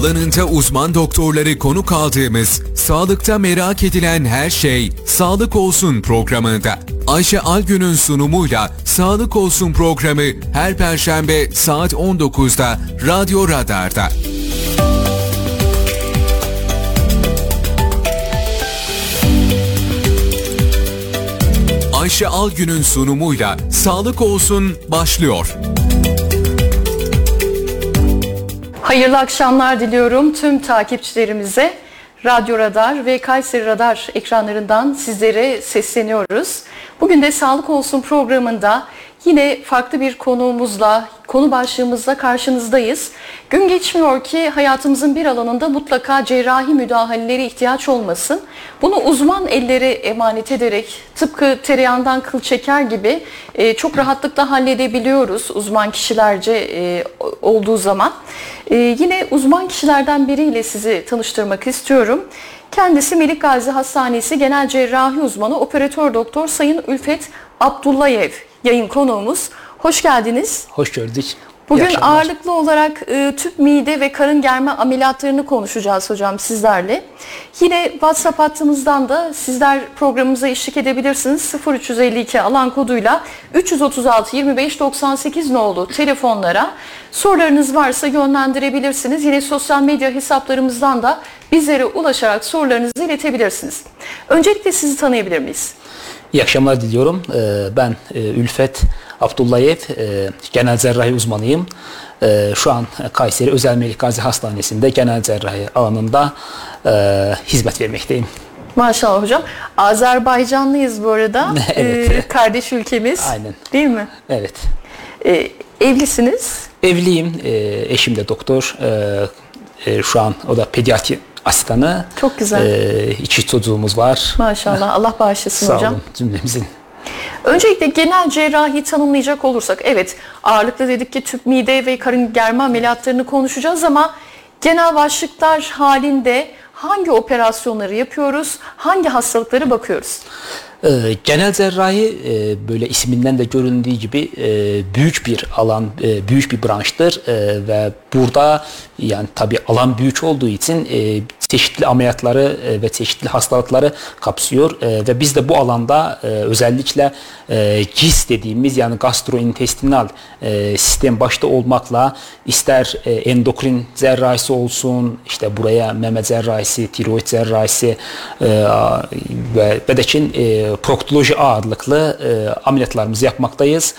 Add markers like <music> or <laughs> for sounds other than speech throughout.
Alanında uzman doktorları konuk aldığımız Sağlıkta Merak Edilen Her Şey Sağlık Olsun programında Ayşe Algün'ün sunumuyla Sağlık Olsun programı her perşembe saat 19'da Radyo Radar'da. Ayşe Algün'ün sunumuyla Sağlık Olsun başlıyor. Hayırlı akşamlar diliyorum tüm takipçilerimize. Radyo Radar ve Kayseri Radar ekranlarından sizlere sesleniyoruz. Bugün de Sağlık Olsun programında yine farklı bir konuğumuzla, konu başlığımızla karşınızdayız. Gün geçmiyor ki hayatımızın bir alanında mutlaka cerrahi müdahaleleri ihtiyaç olmasın. Bunu uzman ellere emanet ederek tıpkı tereyağından kıl çeker gibi e, çok rahatlıkla halledebiliyoruz uzman kişilerce e, olduğu zaman. E, yine uzman kişilerden biriyle sizi tanıştırmak istiyorum. Kendisi Melik Gazi Hastanesi Genel Cerrahi Uzmanı Operatör Doktor Sayın Ülfet Abdullayev yayın konuğumuz. Hoş geldiniz. Hoş gördük. Bugün ağırlıklı olarak e, tüp mide ve karın germe ameliyatlarını konuşacağız hocam sizlerle. Yine WhatsApp hattımızdan da sizler programımıza eşlik edebilirsiniz. 0352 alan koduyla 336 25 98 nolu telefonlara sorularınız varsa yönlendirebilirsiniz. Yine sosyal medya hesaplarımızdan da bizlere ulaşarak sorularınızı iletebilirsiniz. Öncelikle sizi tanıyabilir miyiz? İyi akşamlar diliyorum. Ben Ülfet Abdullayev, genel cerrahi uzmanıyım. Şu an Kayseri Özel Melik Gazi Hastanesi'nde genel cerrahi alanında hizmet vermekteyim. Maşallah hocam. Azerbaycanlıyız bu arada. <laughs> evet. Ee, kardeş ülkemiz. Aynen. Değil mi? Evet. Ee, evlisiniz. Evliyim. Eşim de doktor. Şu an o da pediatri asistanı. Çok güzel. Ee, iki çocuğumuz var. Maşallah. <laughs> Allah bağışlasın Sağ hocam. olun cümlemizin. Öncelikle genel cerrahi tanımlayacak olursak evet ağırlıklı dedik ki tüp mide ve karın germe ameliyatlarını konuşacağız ama genel başlıklar halinde hangi operasyonları yapıyoruz, hangi hastalıkları bakıyoruz? Ee, genel cerrahi e, böyle isminden de göründüğü gibi e, büyük bir alan, e, büyük bir branştır. Ve burada yani tabi alan büyük olduğu için çeşitli ameliyatları e, ve çeşitli hastalıkları kapsıyor e, ve biz de bu alanda e, özellikle GIS dediğimiz yani gastrointestinal sistem başta olmakla ister endokrin cerrahisi olsun işte buraya meme cerrahisi, tiroid cerrahisi ve bedekin proktoloji ağırlıklı ameliyatlarımızı yapmaktayız.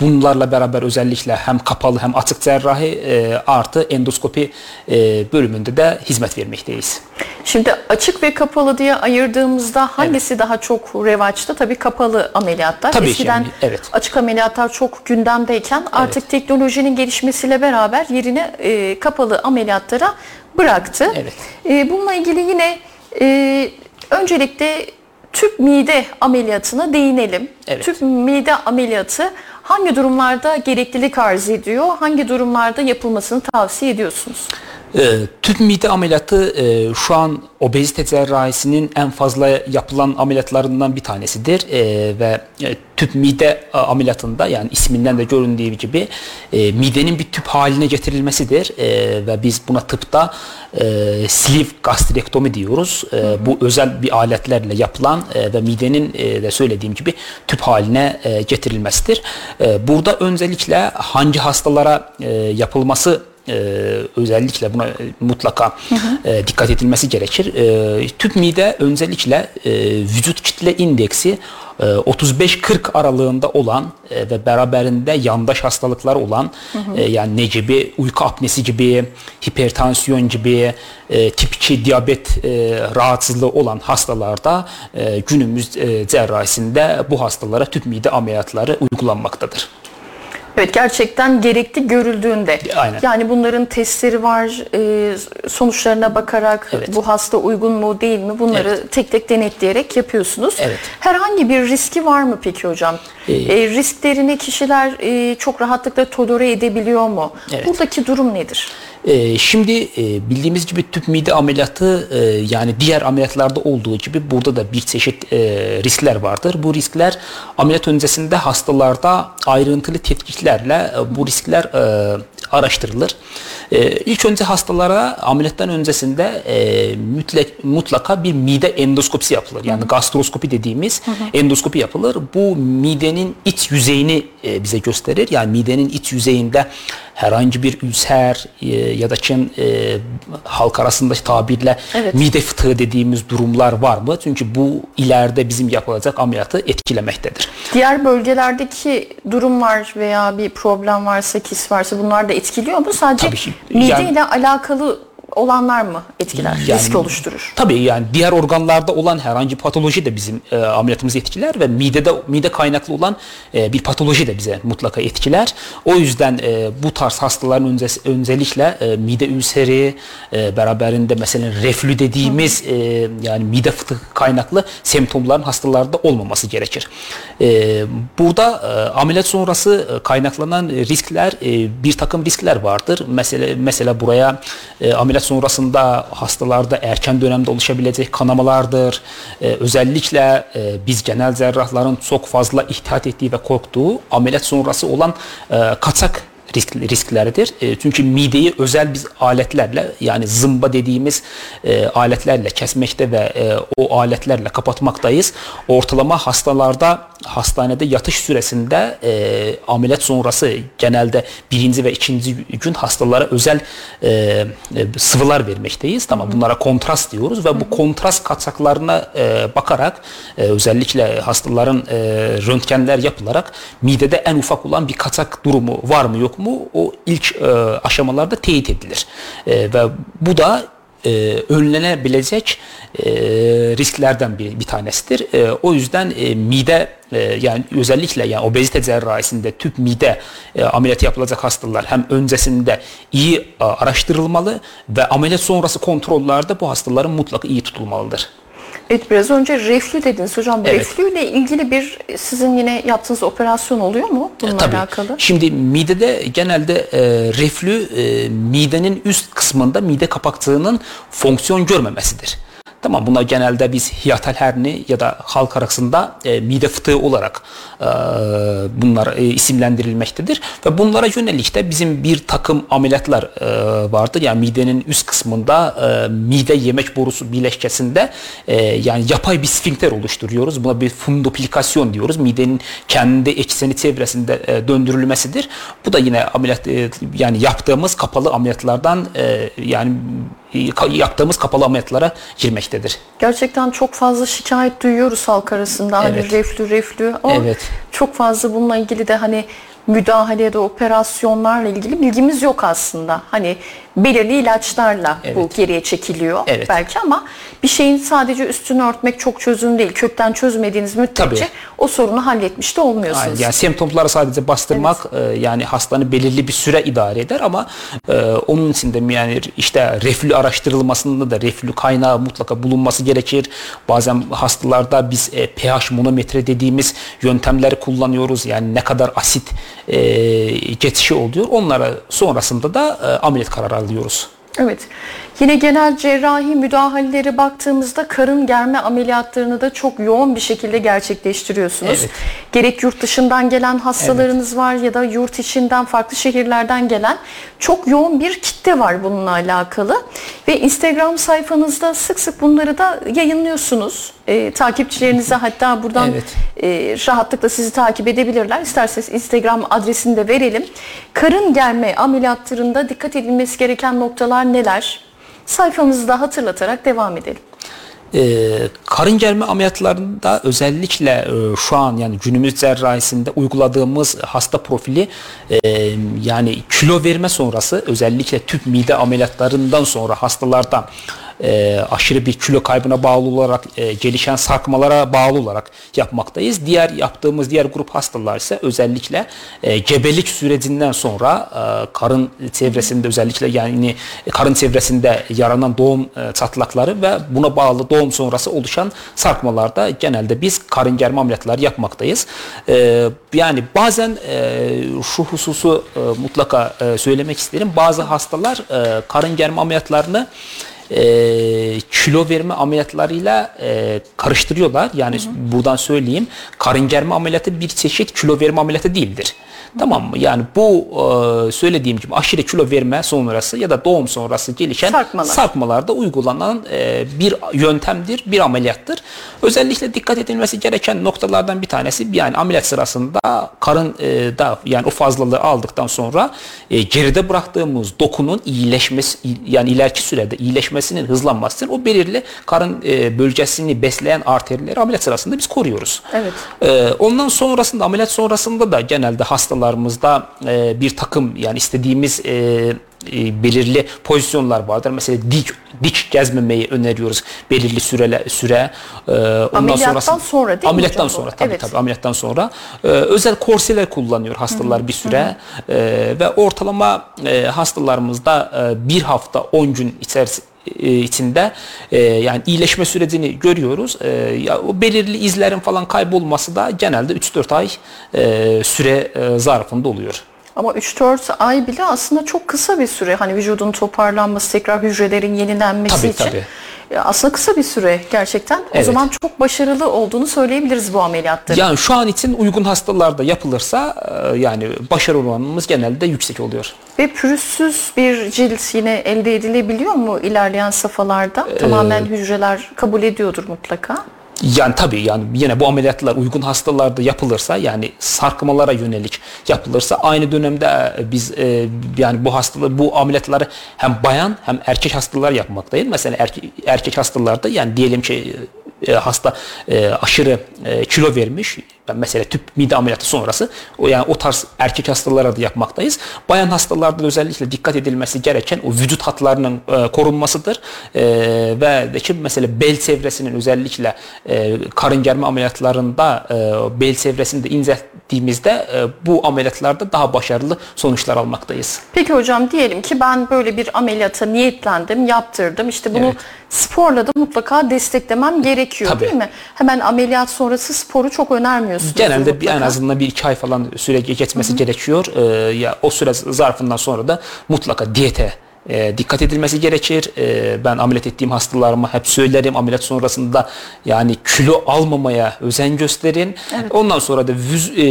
Bunlarla beraber özellikle hem kapalı hem açık cerrahi e, artı endoskopi e, bölümünde de hizmet vermekteyiz. Şimdi açık ve kapalı diye ayırdığımızda hangisi evet. daha çok revaçta? Tabii kapalı ameliyatlar. Tabii Eskiden yani, evet. açık ameliyatlar çok gündemdeyken artık evet. teknolojinin gelişmesiyle beraber yerini e, kapalı ameliyatlara bıraktı. Evet. E, bununla ilgili yine e, öncelikle tüp mide ameliyatına değinelim. Evet. Tüp mide ameliyatı hangi durumlarda gereklilik arz ediyor? Hangi durumlarda yapılmasını tavsiye ediyorsunuz? E, tüp mide ameliyatı e, şu an obezite cerrahisinin en fazla yapılan ameliyatlarından bir tanesidir e, ve e, tüp mide ameliyatında yani isminden de göründüğü gibi e, midenin bir tüp haline getirilmesidir e, ve biz buna tıpta e, sleeve gastrektomi diyoruz. E, bu özel bir aletlerle yapılan e, ve midenin e, de söylediğim gibi tüp haline e, getirilmesidir. E, burada öncelikle hangi hastalara e, yapılması e, özellikle buna mutlaka hı hı. E, dikkat edilmesi gerekir. E, tüp mide özellikle e, vücut kitle indeksi 35-40 aralığında olan ve beraberinde yandaş hastalıklar olan hı hı. yani ne gibi uyku apnesi gibi, hipertansiyon gibi, tip 2 diyabet rahatsızlığı olan hastalarda günümüz cerrahisinde bu hastalara tüp mide ameliyatları uygulanmaktadır. Evet gerçekten gerekli görüldüğünde. Aynen. Yani bunların testleri var. E, sonuçlarına bakarak evet. bu hasta uygun mu değil mi bunları evet. tek tek denetleyerek yapıyorsunuz. Evet. Herhangi bir riski var mı peki hocam? Ee, e, risklerini kişiler e, çok rahatlıkla tolere edebiliyor mu? Evet. Buradaki durum nedir? Ee, şimdi e, bildiğimiz gibi tüp mide ameliyatı e, yani diğer ameliyatlarda olduğu gibi burada da bir çeşit e, riskler vardır. Bu riskler ameliyat öncesinde hastalarda ayrıntılı tetkiklerle bu riskler araştırılır. E, ilk önce hastalara ameliyattan öncesinde e, mutlaka bir mide endoskopisi yapılır. Yani gastroskopi dediğimiz endoskopi yapılır. Bu midenin iç yüzeyini e, bize gösterir. Yani midenin iç yüzeyinde herhangi bir ülser e, ya da Çin e, halk arasında tabirle Evet. mide fıtığı dediğimiz durumlar var mı? Çünkü bu ileride bizim yapılacak ameliyatı etkilemektedir. Diğer bölgelerdeki durumlar veya bir problem varsa, kis varsa bunlar da etkiliyor mu? Sadece Tabii ki. mide Yani- ile alakalı olanlar mı etkiler, Yani- risk oluşturur? Tabii yani diğer organlarda olan herhangi bir patoloji de bizim e, ameliyatımızı etkiler ve midede mide kaynaklı olan e, bir patoloji de bize mutlaka etkiler. O yüzden e, bu tarz hastaların önce, öncelikle e, mide ülseri e, beraberinde mesela reflü dediğimiz e, yani mide fıtığı kaynaklı semptomların hastalarda olmaması gerekir. E, burada e, ameliyat sonrası e, kaynaklanan riskler e, bir takım riskler vardır. Mesela mesela buraya e, ameliyat müamilə sonrasında hastalarda erkən dövrdə oluşa biləcək kanamalardır. E, özəlliklə e, biz genel cərrahların çox fazla ehtiyat etdiyi və qorxduğu aməliyyat sonrası olan e, qaçaq risk riskləridir. E, çünki midəyi özəl biz alətlərlə, yəni zımba dediyimiz e, alətlərlə kəsməkdə və e, o alətlərlə kapatmaqdayız. Ortalama hastalarda hastanede yatış süresinde e, ameliyat sonrası genelde birinci ve ikinci gün hastalara özel e, e, sıvılar vermekteyiz. Tamam bunlara kontrast diyoruz ve bu kontrast kaçaklarına e, bakarak e, özellikle hastaların e, röntgenler yapılarak midede en ufak olan bir kaçak durumu var mı yok mu o ilk e, aşamalarda teyit edilir. E, ve bu da e, önlenebilecek e, risklerden bir, bir tanesidir. E, o yüzden e, mide e, yani özellikle yani obezite cerrahisinde tüp mide e, ameliyatı yapılacak hastalar hem öncesinde iyi e, araştırılmalı ve ameliyat sonrası kontrollerde bu hastaların mutlaka iyi tutulmalıdır. Evet biraz önce reflü dediniz hocam. Evet. Reflü ile ilgili bir sizin yine yaptığınız operasyon oluyor mu bununla Tabii. alakalı? Şimdi midede genelde e, reflü e, midenin üst kısmında mide kapakçığının fonksiyon görmemesidir. Tamam buna genelde biz hiatal herni ya da halk arasında e, mide fıtığı olarak e, bunlar e, isimlendirilmektedir. Ve bunlara yönelik de bizim bir takım ameliyatlar e, vardır. Yani midenin üst kısmında e, mide yemek borusu bileşkesinde e, yani yapay bir sfinkter oluşturuyoruz. Buna bir fundoplikasyon diyoruz. Midenin kendi ekseni çevresinde e, döndürülmesidir. Bu da yine ameliyat e, yani yaptığımız kapalı ameliyatlardan e, yani yaptığımız kapalı ameliyatlara girmektedir. Gerçekten çok fazla şikayet duyuyoruz halk arasında. Hani Evet. reflü reflü. Ama Evet. çok fazla bununla ilgili de hani müdahale ya da operasyonlarla ilgili bilgimiz yok aslında. Hani belirli ilaçlarla bu Evet. geriye çekiliyor Evet. belki ama bir şeyin sadece üstünü örtmek çok çözüm değil. Kökten çözmediğiniz müddetçe Tabii. o sorunu halletmiş de olmuyorsunuz. Aynen. Yani semptomları sadece bastırmak e, yani hastanın belirli bir süre idare eder ama e, onun için de yani işte reflü araştırılmasında da reflü kaynağı mutlaka bulunması gerekir. Bazen hastalarda biz e, pH monometre dediğimiz yöntemleri kullanıyoruz. Yani ne kadar asit e, geçişi oluyor. Onlara sonrasında da e, ameliyat kararı alıyoruz. Evet. Yine genel cerrahi müdahaleleri baktığımızda karın germe ameliyatlarını da çok yoğun bir şekilde gerçekleştiriyorsunuz. Evet. Gerek yurt dışından gelen hastalarınız var ya da yurt içinden farklı şehirlerden gelen çok yoğun bir kitle var bununla alakalı. Ve Instagram sayfanızda sık sık bunları da yayınlıyorsunuz. Ee, takipçilerinize hatta buradan Evet. e, rahatlıkla sizi takip edebilirler. İsterseniz Instagram adresini de verelim. Karın germe ameliyatlarında dikkat edilmesi gereken noktalar neler? Sayfamızı da hatırlatarak devam edelim. Ee, karın germe ameliyatlarında özellikle e, şu an yani günümüz cerrahisinde uyguladığımız hasta profili e, yani kilo verme sonrası özellikle tüp mide ameliyatlarından sonra hastalarda e, aşırı bir kilo kaybına bağlı olarak e, gelişen sarkmalara bağlı olarak yapmaktayız. Diğer yaptığımız diğer grup hastalar ise özellikle e, gebelik sürecinden sonra e, karın çevresinde özellikle yani karın çevresinde yaranan doğum e, çatlakları ve buna bağlı doğum sonrası oluşan sarkmalarda genelde biz karın germe ameliyatları yapmaktayız. E, yani bazen e, şu hususu e, mutlaka e, söylemek isterim. Bazı hastalar e, karın germe ameliyatlarını e, kilo verme ameliyatlarıyla e, karıştırıyorlar. Yani hı hı. buradan söyleyeyim karın germe ameliyatı bir çeşit kilo verme ameliyatı değildir. Tamam mı? Yani bu e, söylediğim gibi aşırı kilo verme sonrası ya da doğum sonrası gelişen Sarkmalar. sarkmalarda uygulanan e, bir yöntemdir, bir ameliyattır. Özellikle dikkat edilmesi gereken noktalardan bir tanesi yani ameliyat sırasında karın e, da yani o fazlalığı aldıktan sonra e, geride bıraktığımız dokunun iyileşmesi yani ileriki sürede iyileşmesinin hızlanmasıdır. O belirli karın e, bölgesini besleyen arterleri ameliyat sırasında biz koruyoruz. Evet. E, ondan sonrasında ameliyat sonrasında da genelde hastalarımızda e, bir takım yani istediğimiz e, e, belirli pozisyonlar vardır. Mesela dik dik gezmemeyi öneriyoruz belirli süre süre. E, ondan ameliyattan sonra değil ameliyattan mi sonra tabii evet. tabii ameliyattan sonra e, özel korseler kullanıyor hastalar Hı-hı. bir süre E, ve ortalama e, hastalarımızda e, bir hafta 10 gün içerisinde içinde e, yani iyileşme sürecini görüyoruz. E, ya o belirli izlerin falan kaybolması da genelde 3-4 ay e, süre e, zarfında oluyor. Ama 3-4 ay bile aslında çok kısa bir süre. Hani vücudun toparlanması, tekrar hücrelerin yenilenmesi tabii, için. Tabii. Aslında kısa bir süre gerçekten. Evet. O zaman çok başarılı olduğunu söyleyebiliriz bu ameliyatların. Yani şu an için uygun hastalarda yapılırsa e, yani başarı oranımız genelde yüksek oluyor. Ve pürüzsüz bir cilt yine elde edilebiliyor mu ilerleyen safhalarda? Ee, Tamamen hücreler kabul ediyordur mutlaka. Yani tabii yani yine bu ameliyatlar uygun hastalarda yapılırsa yani sarkmalara yönelik yapılırsa aynı dönemde e, biz e, yani bu hastalığı bu ameliyatları hem bayan hem erkek hastalar yapmaktayız. Mesela erkek, erkek hastalarda yani diyelim ki e, hasta e, aşırı e, kilo vermiş mesela tüp mide ameliyatı sonrası o yani o tarz erkek hastalara da yapmaktayız. Bayan hastalarda özellikle dikkat edilmesi gereken o vücut hatlarının e, korunmasıdır. E, ve de ki mesela bel çevresinin özellikle e, karın germe ameliyatlarında e, bel çevresini de incelttiğimizde e, bu ameliyatlarda daha başarılı sonuçlar almaktayız. Peki hocam diyelim ki ben böyle bir ameliyata niyetlendim, yaptırdım. İşte bunu evet. sporla da mutlaka desteklemem gerekiyor Tabii. değil mi? Hemen ameliyat sonrası sporu çok önermiyor yapıyorsunuz. Genelde bir, en azından bir iki ay falan süre geçmesi Hı-hı. gerekiyor. Ee, ya o süre zarfından sonra da mutlaka diyete e, dikkat edilmesi gerekir. E, ben ameliyat ettiğim hastalarıma hep söylerim ameliyat sonrasında yani kilo almamaya özen gösterin. Evet. Ondan sonra da vüz, e,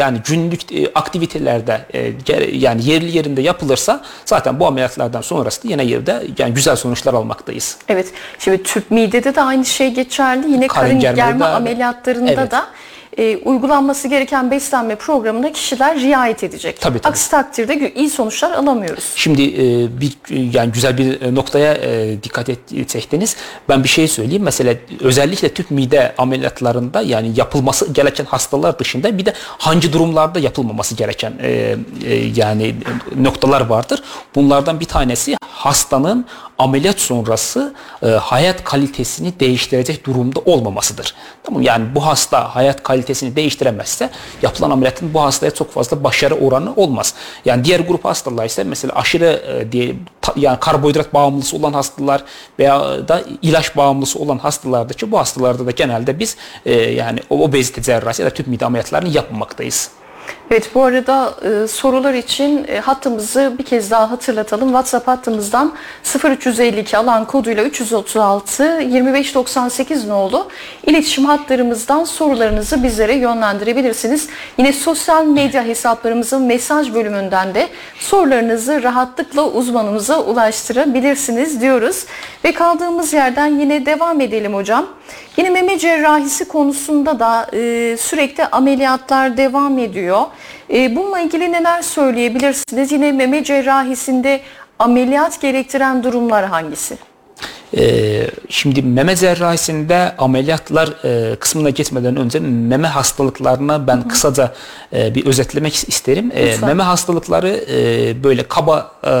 yani günlük e, aktivitelerde e, yani yerli yerinde yapılırsa zaten bu ameliyatlardan sonrasında yine yerde yani güzel sonuçlar almaktayız. Evet. Şimdi tüp midede de aynı şey geçerli. Yine karın, karın germe ameliyatlarında evet. da e, uygulanması gereken beslenme programına kişiler riayet edecek. Tabii, tabii. Aksi takdirde iyi sonuçlar alamıyoruz. Şimdi e, bir yani güzel bir e, noktaya e, dikkat etsektiniz. Ben bir şey söyleyeyim. Mesela özellikle tüp mide ameliyatlarında yani yapılması gereken hastalar dışında bir de hangi durumlarda yapılmaması gereken e, e, yani noktalar vardır. Bunlardan bir tanesi hastanın ameliyat sonrası e, hayat kalitesini değiştirecek durumda olmamasıdır. Tamam yani bu hasta hayat kalitesini değiştiremezse yapılan ameliyatın bu hastaya çok fazla başarı oranı olmaz. Yani diğer grup hastalar ise mesela aşırı e, diye ta, yani karbonhidrat bağımlısı olan hastalar veya da ilaç bağımlısı olan hastalardaki bu hastalarda da genelde biz e, yani obezite cerrahisi ya da tüp mide ameliyatlarını yapmamaktayız. Evet bu arada e, sorular için e, hattımızı bir kez daha hatırlatalım. WhatsApp hattımızdan 0352 alan koduyla 336 2598 ne oldu? İletişim hatlarımızdan sorularınızı bizlere yönlendirebilirsiniz. Yine sosyal medya hesaplarımızın mesaj bölümünden de sorularınızı rahatlıkla uzmanımıza ulaştırabilirsiniz diyoruz. Ve kaldığımız yerden yine devam edelim hocam. Yine meme cerrahisi konusunda da e, sürekli ameliyatlar devam ediyor. E, bununla ilgili neler söyleyebilirsiniz? Yine meme cerrahisinde ameliyat gerektiren durumlar hangisi? Ee, şimdi meme cerrahisinde ameliyatlar e, kısmına geçmeden önce meme hastalıklarına ben Hı-hı. kısaca e, bir özetlemek isterim. E, meme hastalıkları e, böyle kaba e,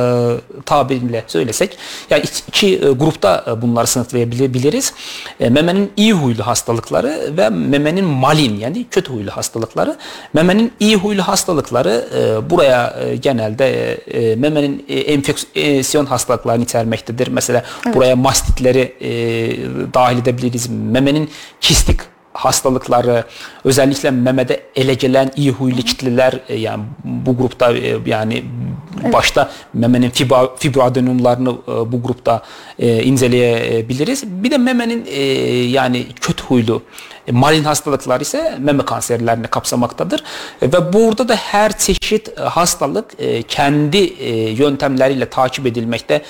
tabirle söylesek yani iki, iki e, grupta e, bunları sınıflayabiliriz. E, memenin iyi huylu hastalıkları ve memenin malin yani kötü huylu hastalıkları. Memenin iyi huylu hastalıkları e, buraya e, genelde e, memenin e, enfeksiyon hastalıklarını içermektedir. Mesela evet. buraya mas mastitleri e, dahil edebiliriz. Memenin kistik hastalıkları, özellikle memede ele gelen iyi huylu kitleler e, yani bu grupta e, yani Başta memenin fibro, fibroadenumlarını e, bu grupta e, inceleyebiliriz. Bir de memenin e, yani kötü huylu e, malin hastalıklar ise meme kanserlerini kapsamaktadır. E, ve burada da her çeşit hastalık kendi e, yöntemleriyle takip edilmekte.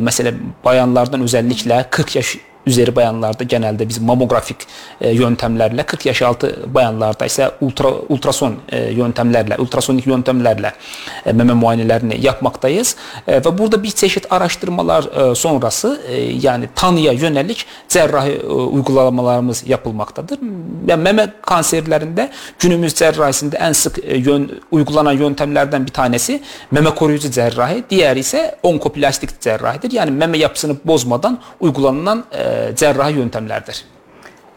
Mesela bayanlardan özellikle 40 yaş üzeri bayanlarda genelde biz mamografik e, yöntemlerle 40 yaş altı bayanlarda ise ultra ultrason e, yöntemlerle ultrasonik yöntemlerle e, meme muayenelerini yapmaktayız e, ve burada bir çeşit araştırmalar e, sonrası e, yani tanıya yönelik cerrahi e, uygulamalarımız yapılmaktadır. Yani meme kanserlerinde günümüz cerrahisinde en sık e, yön, uygulanan yöntemlerden bir tanesi meme koruyucu cerrahi, diğer ise onkoplastik cerrahidir. Yani meme yapısını bozmadan uygulanan e, cerrahi yöntemlerdir.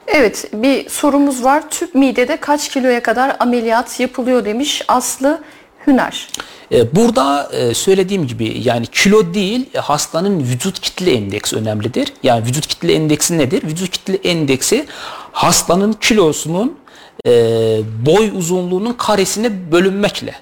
Evet bir sorumuz var. Tüp midede kaç kiloya kadar ameliyat yapılıyor demiş Aslı Hüner. E, burada e, söylediğim gibi yani kilo değil hastanın vücut kitle endeksi önemlidir. Yani vücut kitle endeksi nedir? Vücut kitle endeksi hastanın kilosunun e, boy uzunluğunun karesine bölünmekle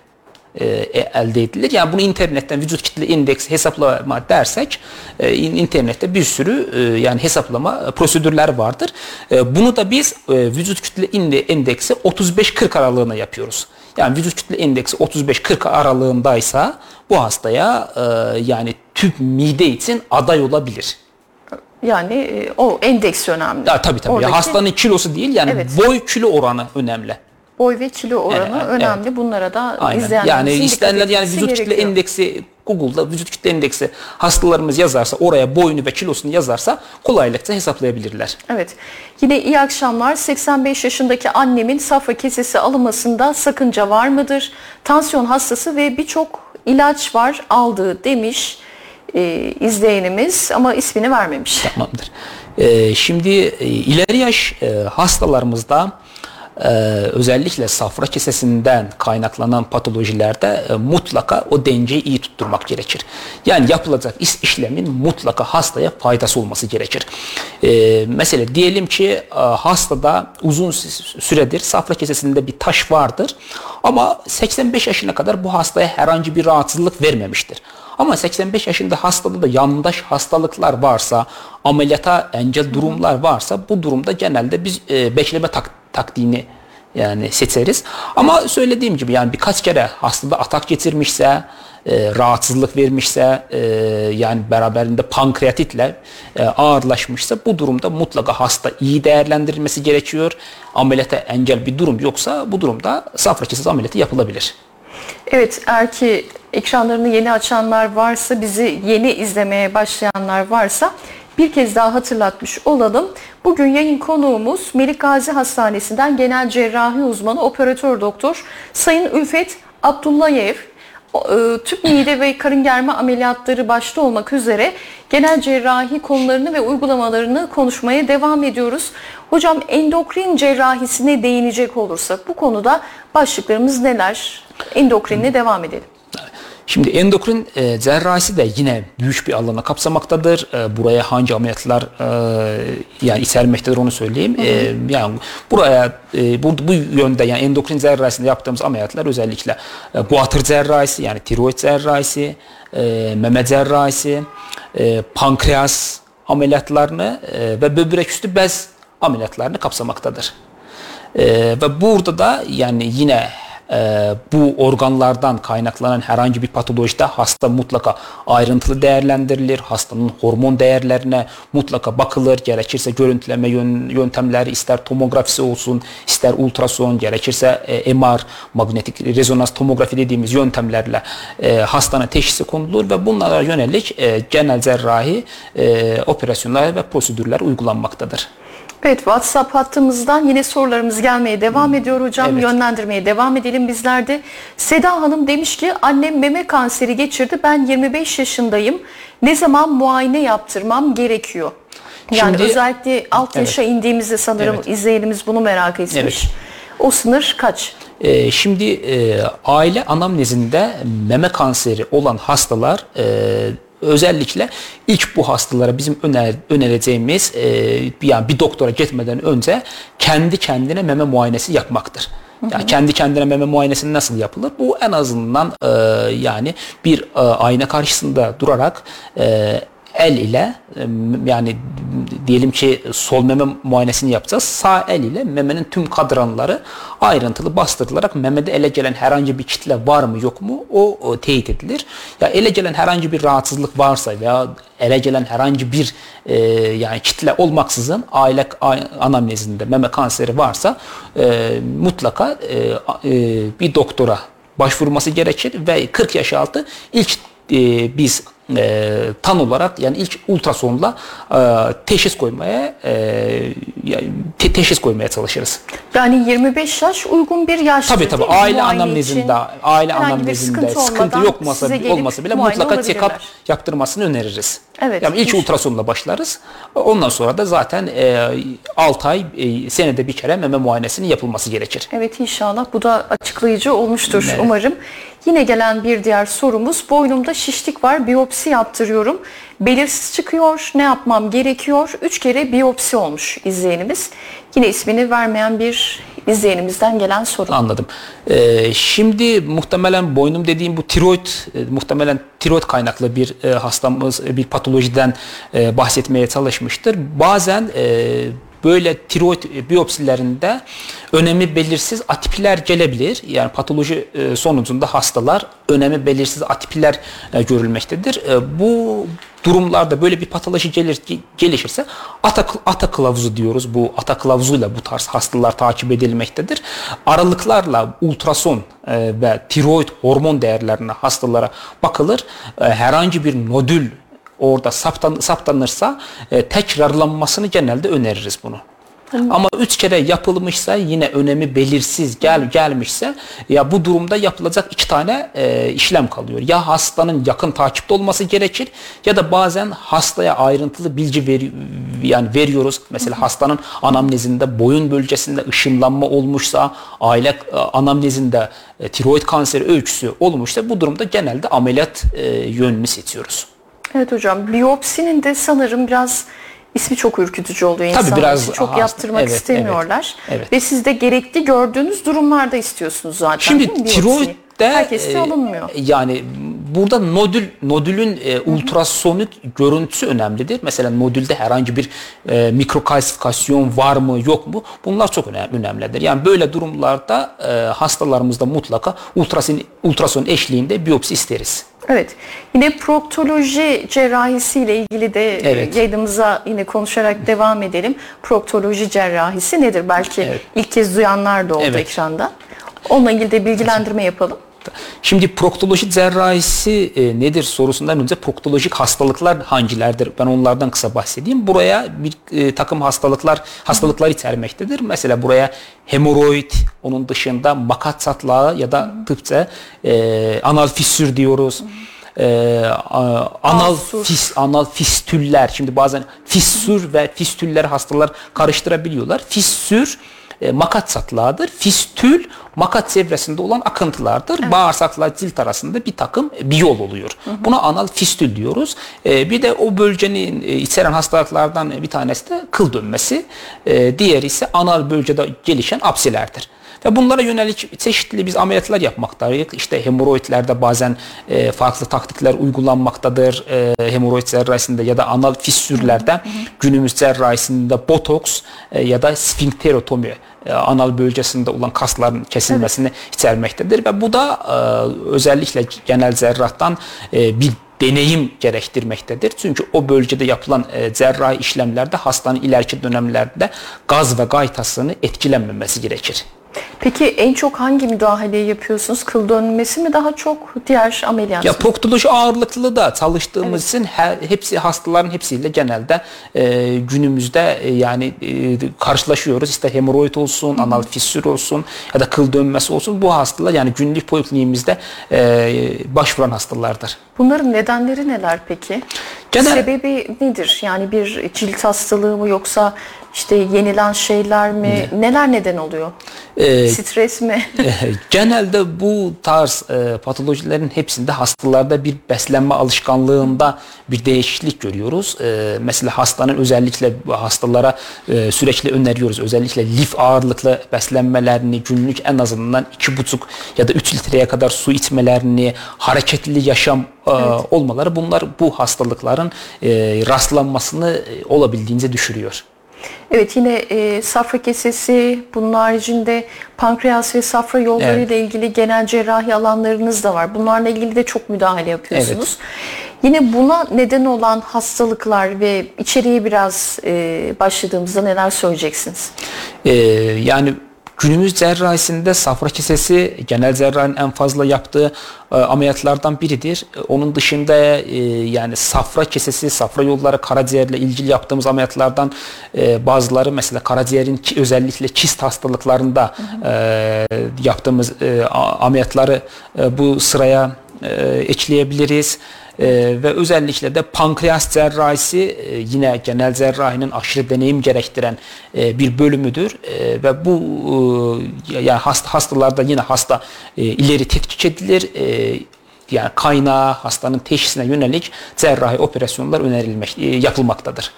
e, elde edilir. Yani bunu internetten vücut kitle indeksi hesaplama dersek e, internette bir sürü e, yani hesaplama prosedürler vardır. E, bunu da biz e, vücut kütle indeksi 35-40 aralığına yapıyoruz. Yani vücut kütle indeksi 35-40 aralığındaysa bu hastaya e, yani tüp mide için aday olabilir. Yani e, o endeks önemli. Ya, tabii tabii. Oradaki... Hastanın kilosu değil yani evet. boy kilo oranı önemli boy ve kilo oranı evet, önemli. Evet. Bunlara da Aynen. izleyenlerimizin yani istenler yani vücut gerekiyor. kütle endeksi Google'da vücut kütle endeksi hastalarımız yazarsa oraya boyunu ve kilosunu yazarsa kolaylıkla hesaplayabilirler. Evet. Yine iyi akşamlar. 85 yaşındaki annemin safra kesesi alınmasında sakınca var mıdır? Tansiyon hastası ve birçok ilaç var aldığı demiş e, izleyenimiz ama ismini vermemiş. Tamamdır. E, şimdi e, ileri yaş e, hastalarımızda e, özellikle safra kesesinden kaynaklanan patolojilerde e, mutlaka o dengeyi iyi tutturmak gerekir. Yani yapılacak iş, işlemin mutlaka hastaya faydası olması gerekir. E, mesela diyelim ki e, hastada uzun süredir safra kesesinde bir taş vardır ama 85 yaşına kadar bu hastaya herhangi bir rahatsızlık vermemiştir. Ama 85 yaşında hastada da yandaş hastalıklar varsa, ameliyata engel durumlar varsa bu durumda genelde biz e, bekleme tak taktiğini yani seçeriz. Ama söylediğim gibi yani birkaç kere hastada atak getirmişse, e, rahatsızlık vermişse, e, yani beraberinde pankreatitle e, ağırlaşmışsa bu durumda mutlaka hasta iyi değerlendirilmesi gerekiyor. Ameliyata engel bir durum yoksa bu durumda safra kesesi ameliyatı yapılabilir. Evet eğer ki ekranlarını yeni açanlar varsa, bizi yeni izlemeye başlayanlar varsa bir kez daha hatırlatmış olalım. Bugün yayın konuğumuz Melik Gazi Hastanesi'nden genel cerrahi uzmanı operatör doktor Sayın Ülfet Abdullayev e, tüp mide ve karın germe ameliyatları başta olmak üzere genel cerrahi konularını ve uygulamalarını konuşmaya devam ediyoruz. Hocam endokrin cerrahisine değinecek olursak bu konuda başlıklarımız neler? Endokrinle devam edelim. Şimdi endokrin e, cerrahisi de yine büyük bir alanı kapsamaktadır. E, buraya hangi ameliyatlar e, yani içermektedir onu söyleyeyim. E, yani buraya e, bu, bu yönde yani endokrin cerrahisinde yaptığımız ameliyatlar özellikle e, guatr cerrahisi yani tiroid cerrahisi, e, meme cerrahisi, e, pankreas ameliyatlarını e, ve böbrek üstü bez ameliyatlarını kapsamaktadır. E, ve burada da yani yine e, bu organlardan kaynaklanan herhangi bir patolojide hasta mutlaka ayrıntılı değerlendirilir. Hastanın hormon değerlerine mutlaka bakılır. Gerekirse görüntüleme yöntemleri ister tomografisi olsun, ister ultrason, gerekirse e, MR, magnetik rezonans tomografi dediğimiz yöntemlerle e, hastanın teşhisi konulur ve bunlara yönelik e, genel cerrahi e, operasyonlar ve prosedürler uygulanmaktadır. Evet WhatsApp hattımızdan yine sorularımız gelmeye devam ediyor hocam. Evet. Yönlendirmeye devam edelim bizler de. Seda Hanım demiş ki annem meme kanseri geçirdi. Ben 25 yaşındayım. Ne zaman muayene yaptırmam gerekiyor? Yani Şimdi, özellikle alt yaşa evet. indiğimizde sanırım evet. izleyenimiz bunu merak etmiş. Evet. O sınır kaç? Ee, şimdi e, aile anamnezinde meme kanseri olan hastalar e, özellikle ilk bu hastalara bizim öner, önereceğimiz e, yani bir doktora gitmeden önce kendi kendine meme muayenesi yapmaktır. Yani kendi kendine meme muayenesi nasıl yapılır? Bu en azından e, yani bir e, ayna karşısında durarak e, el ile e, yani diyelim ki sol meme muayenesini yapacağız. Sağ el ile memenin tüm kadranları ayrıntılı bastırılarak memede ele gelen herhangi bir kitle var mı yok mu o, o teyit edilir. Ya ele gelen herhangi bir rahatsızlık varsa veya ele gelen herhangi bir e, yani kitle olmaksızın aile anamnezinde meme kanseri varsa e, mutlaka e, e, bir doktora başvurması gerekir ve 40 yaş altı ilk e, biz e, tan olarak yani ilk ultrasonla e, teşhis koymaya e, yani te, teşhis koymaya çalışırız. Yani 25 yaş uygun bir yaş. Tabii tabii aile anamnezinde aile anamnezinde sıkıntı, sıkıntı yok olmasa, olmasa bile mutlaka check-up yaptırmasını öneririz. Evet. Yani ilk ultrasonla başlarız. Ondan sonra da zaten e, 6 ay e, senede bir kere meme muayenesinin yapılması gerekir. Evet inşallah bu da açıklayıcı olmuştur evet. umarım. Yine gelen bir diğer sorumuz boynumda şişlik var biyopsi yaptırıyorum. Belirsiz çıkıyor ne yapmam gerekiyor? Üç kere biyopsi olmuş izleyenimiz. Yine ismini vermeyen bir izleyenimizden gelen soru. Anladım. Ee, şimdi muhtemelen boynum dediğim bu tiroid, e, muhtemelen tiroid kaynaklı bir e, hastamız, e, bir patolojiden e, bahsetmeye çalışmıştır. Bazen e, böyle tiroid biyopsilerinde önemi belirsiz atipiler gelebilir. Yani patoloji e, sonucunda hastalar önemi belirsiz atipiler e, görülmektedir. E, bu durumlarda böyle bir patoloji gelir, gelişirse ata, ata kılavuzu diyoruz. Bu ata kılavuzuyla bu tarz hastalar takip edilmektedir. Aralıklarla ultrason ve tiroid hormon değerlerine hastalara bakılır. Herhangi bir nodül orada saptan, saptanırsa e, tekrarlanmasını genelde öneririz bunu. Ama üç kere yapılmışsa yine önemi belirsiz gel gelmişse ya bu durumda yapılacak iki tane e, işlem kalıyor. Ya hastanın yakın takipte olması gerekir ya da bazen hastaya ayrıntılı bilgi ver, yani veriyoruz. Mesela hastanın anamnezinde boyun bölgesinde ışınlanma olmuşsa, aile e, anamnezinde e, tiroid kanseri öyküsü olmuşsa bu durumda genelde ameliyat e, yönünü seçiyoruz. Evet hocam. Biyopsinin de sanırım biraz ismi çok ürkütücü oluyor insanlar. Tabii biraz çok yaptırmak evet, istemiyorlar. Evet, evet. Ve siz de gerekli gördüğünüz durumlarda istiyorsunuz zaten. Şimdi tiroid de herkeste e, alınmıyor. Yani burada nodül nodülün e, ultrasonik görüntüsü önemlidir. Mesela nodülde herhangi bir e, mikrokalsifikasyon var mı yok mu? Bunlar çok önemli, önemlidir. Yani böyle durumlarda e, hastalarımızda mutlaka ultrason ultrason eşliğinde biyopsi isteriz. Evet. Yine proktoloji cerrahisiyle ilgili de evet. yayınımıza yine konuşarak devam edelim. Proktoloji cerrahisi nedir? Belki evet. ilk kez duyanlar da oldu evet. ekranda. Onunla ilgili de bilgilendirme yapalım. Şimdi proktoloji cerrahisi e, nedir sorusundan önce proktolojik hastalıklar hangilerdir? Ben onlardan kısa bahsedeyim. Buraya bir e, takım hastalıklar hastalıklar içermektedir. Mesela buraya hemoroid, onun dışında makat satlağı ya da tıpça e, anal fissür diyoruz. e, anal fis, anal fistüller. Şimdi bazen fissür ve fistüller hastalar karıştırabiliyorlar. Fissür e, makat satlağıdır. Fistül makat çevresinde olan akıntılardır. Evet. Bağırsakla cilt arasında bir takım bir yol oluyor. Hı hı. Buna anal fistül diyoruz. E, bir de o bölgenin e, içeren hastalıklardan bir tanesi de kıl dönmesi. E, diğeri ise anal bölgede gelişen apsilerdir. Ve bunlara yönelik çeşitli biz ameliyatlar yapmaktayız. İşte hemoroidlerde bazen e, farklı taktikler uygulanmaktadır. E, hemoroid cerrahisinde ya da anal fissürlerde günümüz cerrahisinde botoks e, ya da sfinkterotomi E, anal bölgəsində olan kasların kəsilməsini evet. içərməkdədir və bu da ə, özəlliklə genəl zərrahdan ə, e, bir deneyim gərəkdirməkdədir. Çünki o bölgədə yapılan ə, cərrahi işləmlərdə hastanın iləriki dönəmlərdə qaz və qaytasını etkilənməməsi gərəkir. Peki en çok hangi müdahaleyi yapıyorsunuz? Kıl dönmesi mi daha çok diğer ameliyat Ya proktoloji ağırlıklı da çalıştığımız evet. için her, hepsi hastaların hepsiyle genelde e, günümüzde e, yani e, karşılaşıyoruz. İşte hemoroid olsun, anal fissür olsun ya da kıl dönmesi olsun bu hastalar yani günlük polikliniğimizde e, başvuran hastalardır. Bunların nedenleri neler peki? Genel... Sebebi nedir? Yani bir cilt hastalığı mı yoksa işte yenilen şeyler mi? Ne? Neler neden oluyor? Ee, Stres mi? <laughs> genelde bu tarz e, patolojilerin hepsinde hastalarda bir beslenme alışkanlığında bir değişiklik görüyoruz. E, mesela hastanın özellikle hastalara e, sürekli öneriyoruz. Özellikle lif ağırlıklı beslenmelerini günlük en azından 2,5 ya da 3 litreye kadar su içmelerini, hareketli yaşam evet. olmaları bunlar bu hastalıkların e, rastlanmasını e, olabildiğince düşürüyor. Evet yine e, safra kesesi, bunun haricinde pankreas ve safra yolları evet. ile ilgili genel cerrahi alanlarınız da var. Bunlarla ilgili de çok müdahale yapıyorsunuz. Evet. Yine buna neden olan hastalıklar ve içeriği biraz e, başladığımızda neler söyleyeceksiniz? Ee, yani Günümüz cerrahisinde safra kesesi genel cerrahinin en fazla yaptığı e, ameliyatlardan biridir. E, onun dışında e, yani safra kesesi, safra yolları, karaciğerle ilgili yaptığımız ameliyatlardan e, bazıları mesela karaciğerin özellikle çist hastalıklarında e, yaptığımız e, ameliyatları e, bu sıraya e, ekleyebiliriz. E, ve özellikle de pankreas cerrahisi e, yine genel cerrahinin aşırı deneyim gerektiren e, bir bölümüdür e, ve bu e, yani hasta hastalarda yine hasta e, ileri tetkik edilir. E, yani kaynağı hastanın teşhisine yönelik cerrahi operasyonlar önerilmek e, yapılmaktadır.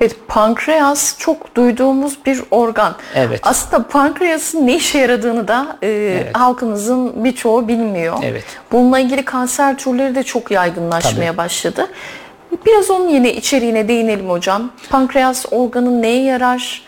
Evet, pankreas çok duyduğumuz bir organ. Evet. Aslında pankreasın ne işe yaradığını da e, evet. halkımızın birçoğu bilmiyor. Evet. Bununla ilgili kanser türleri de çok yaygınlaşmaya Tabii. başladı. Biraz onun yine içeriğine değinelim hocam. Pankreas organı neye yarar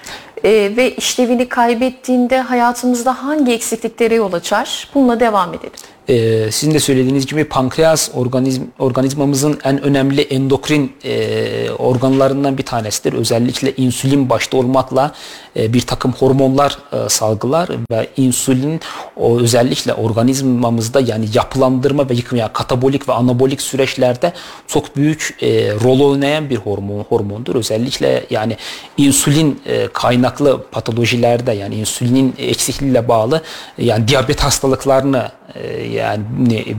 e, ve işlevini kaybettiğinde hayatımızda hangi eksikliklere yol açar? Bununla devam edelim. Ee, sizin de söylediğiniz gibi pankreas organizm, organizmamızın en önemli endokrin e, organlarından bir tanesidir. Özellikle insülin başta olmakla e, bir takım hormonlar e, salgılar ve insülin o özellikle organizmamızda yani yapılandırma ve yıkım yani katabolik ve anabolik süreçlerde çok büyük e, rol oynayan bir hormon hormondur. Özellikle yani insülin e, kaynaklı patolojilerde yani insülinin eksikliğiyle bağlı yani diyabet hastalıklarını e, yani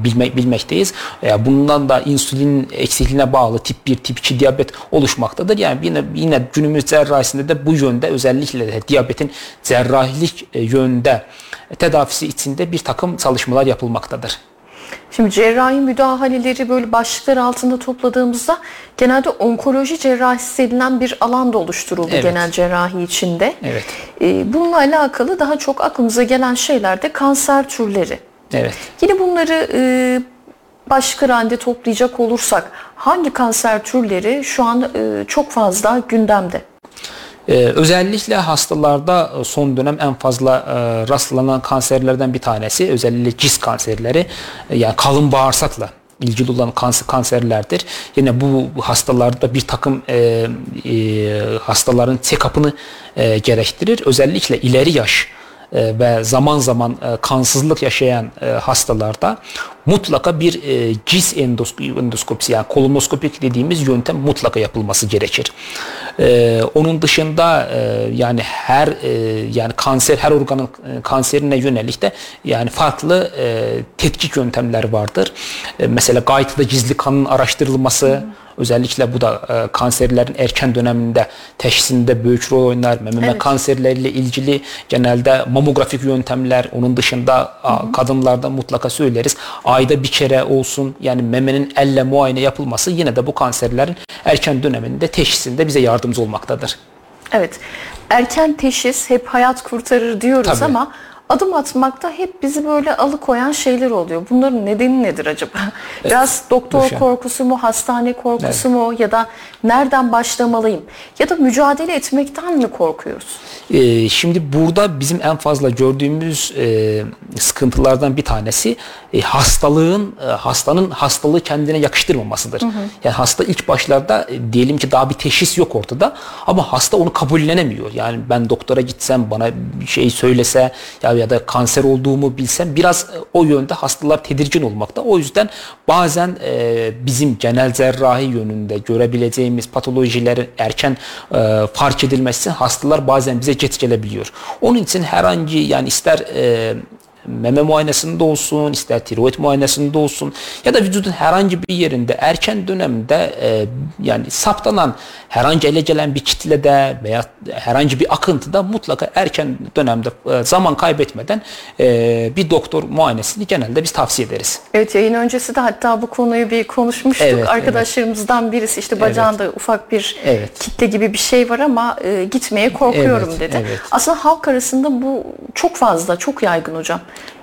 bilmek bilmekteyiz. E, bundan da insülin eksikliğine bağlı tip 1, tip 2 diyabet oluşmaktadır. Yani yine, yine günümüz cerrahisinde de bu yönde özellikle de diyabetin cerrahilik e, yönde tedavisi içinde bir takım çalışmalar yapılmaktadır. Şimdi cerrahi müdahaleleri böyle başlıklar altında topladığımızda genelde onkoloji cerrahisi denilen bir alan da oluşturuldu evet. genel cerrahi içinde. Evet. Bununla alakalı daha çok aklımıza gelen şeyler de kanser türleri. Evet. Yine bunları e, başka halde toplayacak olursak hangi kanser türleri şu an e, çok fazla gündemde? Ee, özellikle hastalarda e, son dönem en fazla e, rastlanan kanserlerden bir tanesi özellikle ciz kanserleri e, yani kalın bağırsakla ilgili olan kanser, kanserlerdir. Yine bu hastalarda bir takım e, e, hastaların check-up'ını e, gerektirir. Özellikle ileri yaş ve zaman zaman e, kansızlık yaşayan e, hastalarda mutlaka bir e, cis endoskopisi yani kolonoskopik dediğimiz yöntem mutlaka yapılması gerekir. E, onun dışında e, yani her e, yani kanser her organın e, kanserine yönelik de yani farklı e, tetkik yöntemler vardır. E, mesela gaytada gizli kanın araştırılması hmm Özellikle bu da e, kanserlerin erken döneminde teşhisinde büyük rol oynar. Meme evet. kanserleriyle ilgili genelde mamografik yöntemler onun dışında hı hı. kadınlarda mutlaka söyleriz. Ayda bir kere olsun yani memenin elle muayene yapılması yine de bu kanserlerin erken döneminde teşhisinde bize yardımcı olmaktadır. Evet. Erken teşhis hep hayat kurtarır diyoruz Tabii. ama adım atmakta hep bizi böyle alıkoyan şeyler oluyor. Bunların nedeni nedir acaba? <laughs> Biraz doktor Boşan. korkusu mu, hastane korkusu evet. mu ya da nereden başlamalıyım? Ya da mücadele etmekten mi korkuyoruz? Ee, şimdi burada bizim en fazla gördüğümüz e, sıkıntılardan bir tanesi e, hastalığın e, hastanın hastalığı kendine yakıştırmamasıdır. Hı hı. Yani hasta ilk başlarda e, diyelim ki daha bir teşhis yok ortada ama hasta onu kabullenemiyor. Yani ben doktora gitsem bana bir şey söylese ya ya da kanser olduğumu bilsem biraz e, o yönde hastalar tedirgin olmakta. O yüzden bazen e, bizim genel cerrahi yönünde görebileceğimiz patolojileri erken e, fark edilmesi hastalar bazen bize geç gelebiliyor. Onun için herhangi yani ister meme muayenesinde olsun, ister tiroid muayenesinde olsun ya da vücudun herhangi bir yerinde erken dönemde e, yani saptanan herhangi ele gelen bir kitlede veya herhangi bir akıntıda mutlaka erken dönemde e, zaman kaybetmeden e, bir doktor muayenesini genelde biz tavsiye ederiz. Evet yayın öncesi de hatta bu konuyu bir konuşmuştuk. Evet, Arkadaşlarımızdan evet. birisi işte bacağında evet. ufak bir evet. kitle gibi bir şey var ama e, gitmeye korkuyorum evet, dedi. Evet. Aslında halk arasında bu çok fazla, çok yaygın hocam.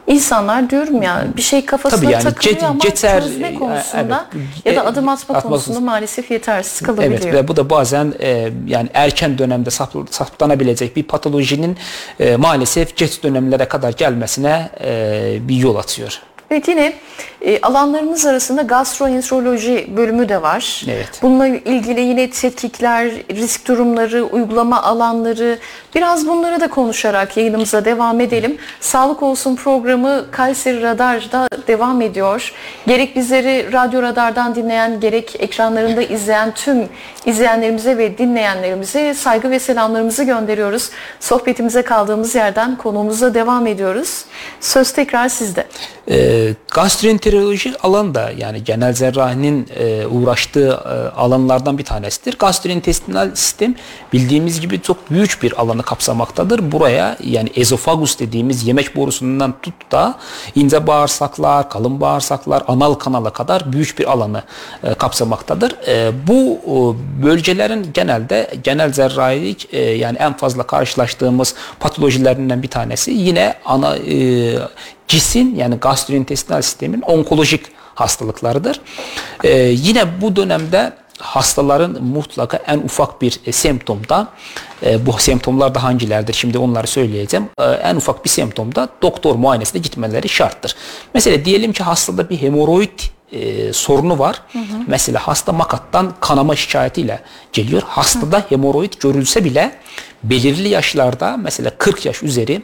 İnsanlar diyorum ya bir şey kafasına Tabii yani, takılıyor ama ceter, çözme konusunda evet, ya da adım atma, atma konusunda maalesef yetersiz kalabiliyor. Evet ve bu da bazen e, yani erken dönemde saplanabilecek bir patolojinin e, maalesef geç dönemlere kadar gelmesine e, bir yol atıyor. Evet yine e, alanlarımız arasında gastroenteroloji bölümü de var. Evet. Bununla ilgili yine tetkikler, risk durumları, uygulama alanları biraz bunları da konuşarak yayınımıza devam edelim. Sağlık Olsun programı Kayseri Radar'da devam ediyor. Gerek bizleri Radyo Radar'dan dinleyen gerek ekranlarında izleyen tüm izleyenlerimize ve dinleyenlerimize saygı ve selamlarımızı gönderiyoruz. Sohbetimize kaldığımız yerden konuğumuza devam ediyoruz. Söz tekrar sizde. Gastroenteroloji alan da yani genel cerrahinin e, uğraştığı e, alanlardan bir tanesidir. Gastrointestinal sistem bildiğimiz gibi çok büyük bir alanı kapsamaktadır. Buraya yani ezofagus dediğimiz yemek borusundan tut da ince bağırsaklar, kalın bağırsaklar, anal kanala kadar büyük bir alanı e, kapsamaktadır. E, bu e, bölgelerin genelde genel cerrahilik e, yani en fazla karşılaştığımız patolojilerinden bir tanesi yine ana e, cisin yani gastrointestinal sistemin onkolojik hastalıklarıdır. Ee, yine bu dönemde hastaların mutlaka en ufak bir e, semptomda e, bu semptomlar da hangilerdir şimdi onları söyleyeceğim. E, en ufak bir semptomda doktor muayenesine gitmeleri şarttır. Mesela diyelim ki hastada bir hemoroid e, sorunu var. Hı hı. Mesela hasta makattan kanama şikayetiyle geliyor. Hastada hı. hemoroid görülse bile belirli yaşlarda mesela 40 yaş üzeri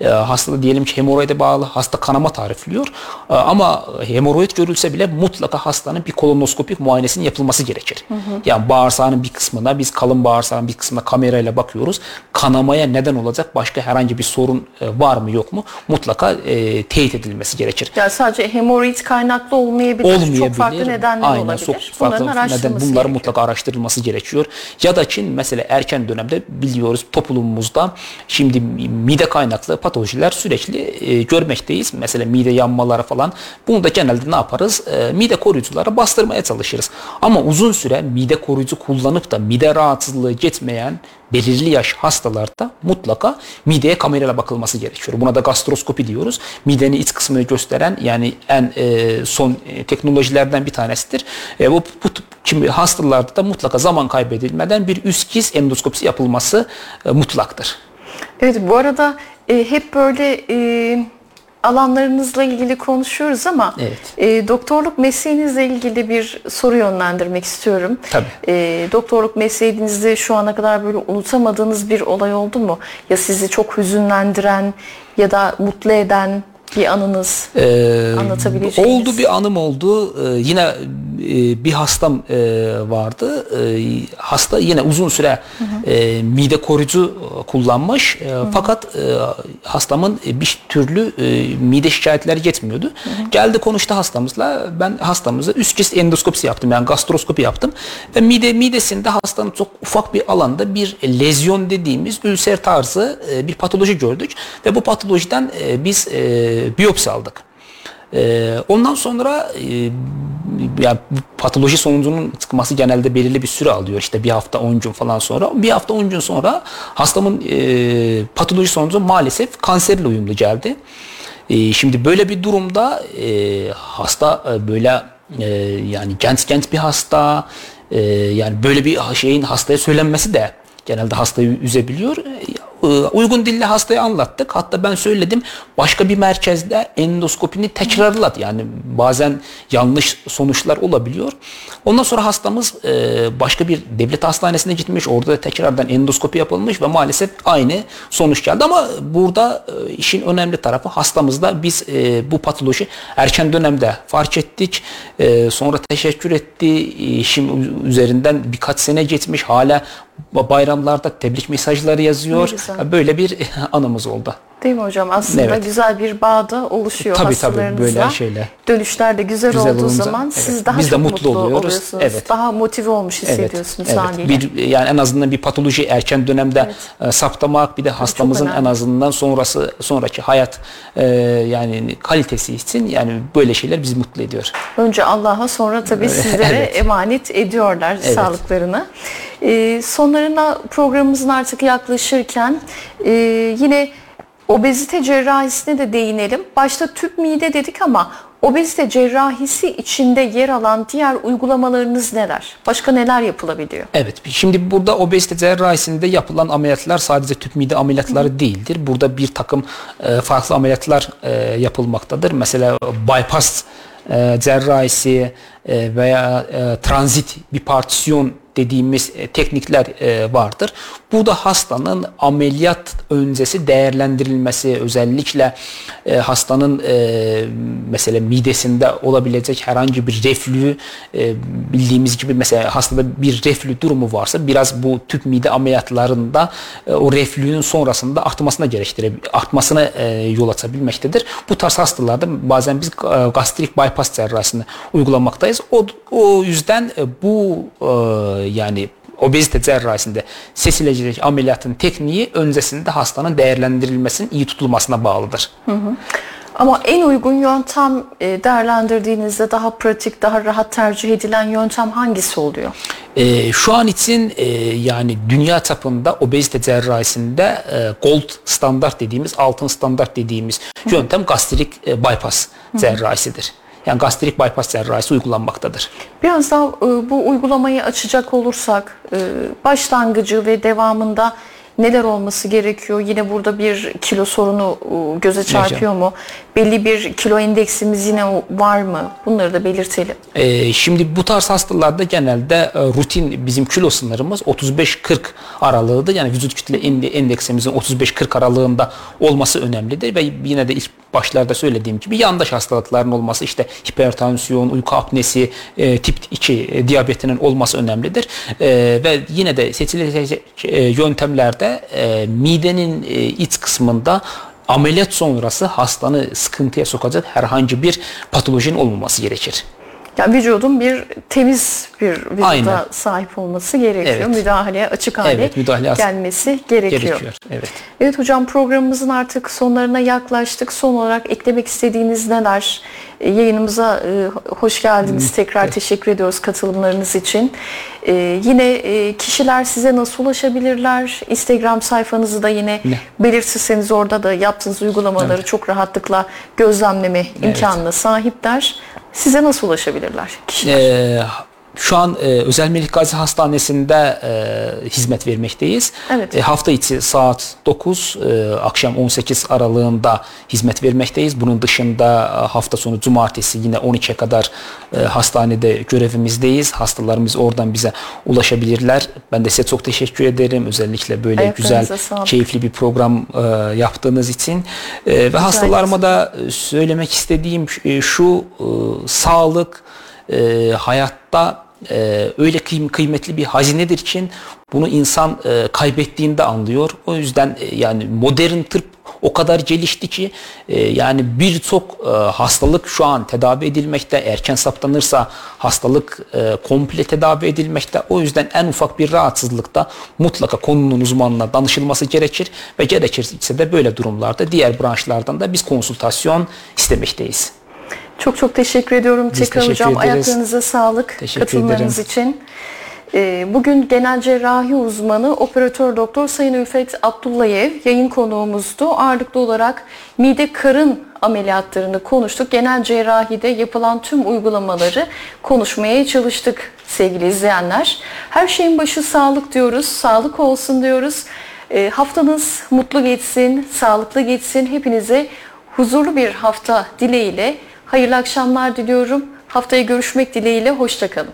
e, hastada diyelim ki hemoroide bağlı hasta kanama tarifliyor. E, ama hemoroid görülse bile mutlaka hastanın bir kolonoskopik muayenesinin yapılması gerekir. Hı hı. Yani bağırsağının bir kısmına biz kalın bağırsağın bir kısmına kamerayla bakıyoruz. Kanamaya neden olacak başka herhangi bir sorun e, var mı yok mu mutlaka e, teyit edilmesi gerekir. Yani sadece hemoroid kaynaklı olmayabilir. olmayabilir. Çok farklı nedenler Aynen, olabilir. Çok farklı neden, bunların gerekiyor. mutlaka araştırılması gerekiyor. Ya da Çin mesela erken dönemde biliyoruz toplumumuzda şimdi mide kaynaklı patolojiler sürekli e, görmekteyiz. Mesela mide yanmaları falan. Bunu da genelde ne yaparız? E, mide koruyucuları bastırmaya çalışırız. Ama uzun süre mide koruyucu kullanıp da mide rahatsızlığı gitmeyen belirli yaş hastalarda mutlaka mideye kamerayla bakılması gerekiyor. Buna da gastroskopi diyoruz. Midenin iç kısmını gösteren yani en e, son e, teknolojilerden bir tanesidir. E, bu, bu Şimdi hastalarda da mutlaka zaman kaybedilmeden bir üst giz endoskopisi yapılması e, mutlaktır. Evet bu arada e, hep böyle e, alanlarınızla ilgili konuşuyoruz ama evet. e, doktorluk mesleğinizle ilgili bir soru yönlendirmek istiyorum. Tabii. E, doktorluk mesleğinizde şu ana kadar böyle unutamadığınız bir olay oldu mu? Ya sizi çok hüzünlendiren ya da mutlu eden bir anınız ee, anlatabileceğiniz? Oldu bir anım oldu. Ee, yine e, bir hastam e, vardı. E, hasta yine uzun süre hı hı. E, mide koruyucu kullanmış. E, hı hı. Fakat e, hastamın bir türlü e, mide şikayetleri yetmiyordu. Hı hı. Geldi konuştu hastamızla. Ben hastamıza üst kez endoskopisi yaptım. Yani gastroskopi yaptım. Ve mide midesinde hastanın çok ufak bir alanda bir lezyon dediğimiz ülser tarzı e, bir patoloji gördük. Ve bu patolojiden e, biz e, biyopsi aldık. E, ondan sonra e, yani patoloji sonucunun çıkması genelde belirli bir süre alıyor. İşte bir hafta 10 gün falan sonra. Bir hafta 10 gün sonra hastamın e, patoloji sonucu maalesef kanserle uyumlu geldi. E, şimdi böyle bir durumda e, hasta e, böyle e, yani genç genç bir hasta e, yani böyle bir şeyin hastaya söylenmesi de genelde hastayı üzebiliyor. E, uygun dille hastaya anlattık. Hatta ben söyledim başka bir merkezde endoskopini tekrarladı. Yani bazen yanlış sonuçlar olabiliyor. Ondan sonra hastamız e, başka bir devlet hastanesine gitmiş. Orada da tekrardan endoskopi yapılmış ve maalesef aynı sonuç geldi. Ama burada e, işin önemli tarafı hastamızda biz bu patoloji erken dönemde fark ettik. Sonra teşekkür etti. İşim üzerinden birkaç sene geçmiş. Hala bayramlarda tebrik mesajları yazıyor. Böyle bir <laughs> anımız oldu. Değil mi hocam? Aslında Evet. güzel bir bağ da oluşuyor Tabii tabii hastalarınızla. böyle şeyler. Dönüşler de güzel, Güzel olduğu olunca, zaman evet. siz daha Biz de çok mutlu mutlu, oluyoruz. oluyorsunuz. Evet. Daha motive olmuş hissediyorsunuz evet. haliyle. Bir yani en azından bir patoloji erken dönemde e, saptamak bir de hastamızın en azından sonrası sonraki hayat e, yani kalitesi için yani böyle şeyler bizi mutlu ediyor. Önce Allah'a sonra tabii <laughs> sizlere Evet. emanet ediyorlar Evet. sağlıklarını. Ee, sonlarına programımızın artık yaklaşırken e, yine obezite cerrahisine de değinelim. Başta tüp mide dedik ama obezite cerrahisi içinde yer alan diğer uygulamalarınız neler? Başka neler yapılabiliyor? Evet. Şimdi burada obezite cerrahisinde yapılan ameliyatlar sadece tüp mide ameliyatları değildir. Burada bir takım e, farklı ameliyatlar e, yapılmaktadır. Mesela bypass e, cerrahisi veya e, transit bipartisyon dediğimiz e, teknikler e, vardır. Burada hastanın ameliyat öncesi değerlendirilmesi özellikle e, hastanın e, mesela midesinde olabilecek herhangi bir reflü e, bildiğimiz gibi mesela hastada bir reflü durumu varsa biraz bu tüp mide ameliyatlarında e, o reflünün sonrasında artmasına gerektire artmasına e, yol açabilmektedir. Bu tarz hastalarda bazen biz e, gastrik bypass cerrahisini uygulamaktayız. O, o yüzden e, bu e, yani obezite cerrahisinde seçilecek ameliyatın tekniği öncesinde hastanın değerlendirilmesinin iyi tutulmasına bağlıdır. Ama en uygun yöntem e, değerlendirdiğinizde daha pratik, daha rahat tercih edilen yöntem hangisi oluyor? Ee, şu an için e, yani dünya çapında obezite cerrahisinde e, gold standart dediğimiz, altın standart dediğimiz yöntem gastrik e, bypass cerrahisidir. Yani gastrik bypass cerrahisi uygulanmaktadır. Biraz daha e, bu uygulamayı açacak olursak e, başlangıcı ve devamında neler olması gerekiyor? Yine burada bir kilo sorunu e, göze çarpıyor mu? Belli bir kilo endeksimiz yine var mı? Bunları da belirtelim. Ee, şimdi bu tarz hastalarda genelde rutin bizim kilo sınırımız 35-40 aralığıdır. Yani vücut kütle ende- endeksimizin 35-40 aralığında olması önemlidir ve yine de ilk başlarda söylediğim gibi yandaş hastalıkların olması işte hipertansiyon, uyku apnesi, e, tip 2 e, diyabetinin olması önemlidir. E, ve yine de seçilecek e, yöntemlerde e, midenin e, iç kısmında ameliyat sonrası hastanı sıkıntıya sokacak herhangi bir patolojinin olmaması gerekir. Yani vücudun bir temiz bir vücuda Aynen. sahip olması gerekiyor. Evet. Müdahaleye açık hale Evet, müdahale gelmesi gerekiyor. Gerekiyor. Evet. Evet hocam programımızın artık sonlarına yaklaştık. Son olarak eklemek istediğiniz neler? E, Yayınımıza e, hoş geldiniz. Tekrar evet. teşekkür ediyoruz katılımlarınız için. E, Yine kişiler size nasıl ulaşabilirler? Instagram sayfanızı da yine Ne? belirtirseniz orada da yaptığınız uygulamaları çok rahatlıkla gözlemleme imkanına sahipler. Size nasıl ulaşabilirler kişiler? Ee, şu an e, Özel Melik Gazi Hastanesi'nde e, hizmet vermekteyiz. Evet. E, hafta içi saat 9, e, akşam 18 aralığında hizmet vermekteyiz. Bunun dışında e, hafta sonu cumartesi yine 12'e kadar e, hastanede görevimizdeyiz. Hastalarımız oradan bize ulaşabilirler. Ben de size çok teşekkür ederim. Özellikle böyle Ayaklarınıza güzel, sağlık. keyifli bir program e, yaptığınız için. E, ve hastalarıma da söylemek istediğim e, şu e, sağlık e, hayatta e, öyle kıym- kıymetli bir hazinedir için bunu insan e, kaybettiğinde anlıyor. O yüzden e, yani modern tıp o kadar gelişti ki e, yani birçok e, hastalık şu an tedavi edilmekte. Erken saptanırsa hastalık e, komple tedavi edilmekte. O yüzden en ufak bir rahatsızlıkta mutlaka konunun uzmanına danışılması gerekir ve gerekirse de böyle durumlarda diğer branşlardan da biz konsültasyon istemekteyiz. Çok çok teşekkür ediyorum Biz tekrar teşekkür hocam. ederiz. Ayaklarınıza sağlık Teşekkür katılımlarınız ederim. için. Ee, Bugün genel cerrahi uzmanı operatör doktor Sayın Ülfet Abdullayev yayın konuğumuzdu. Ağırlıklı olarak mide karın ameliyatlarını konuştuk. Genel cerrahide yapılan tüm uygulamaları konuşmaya çalıştık sevgili izleyenler. Her şeyin başı sağlık diyoruz. Sağlık olsun diyoruz. Ee, Haftanız mutlu geçsin, sağlıklı geçsin. Hepinize huzurlu bir hafta dileğiyle hayırlı akşamlar diliyorum. Haftaya görüşmek dileğiyle hoşçakalın.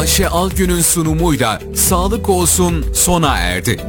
Ayşe Algün'ün sunumuyla Sağlık Olsun sona erdi.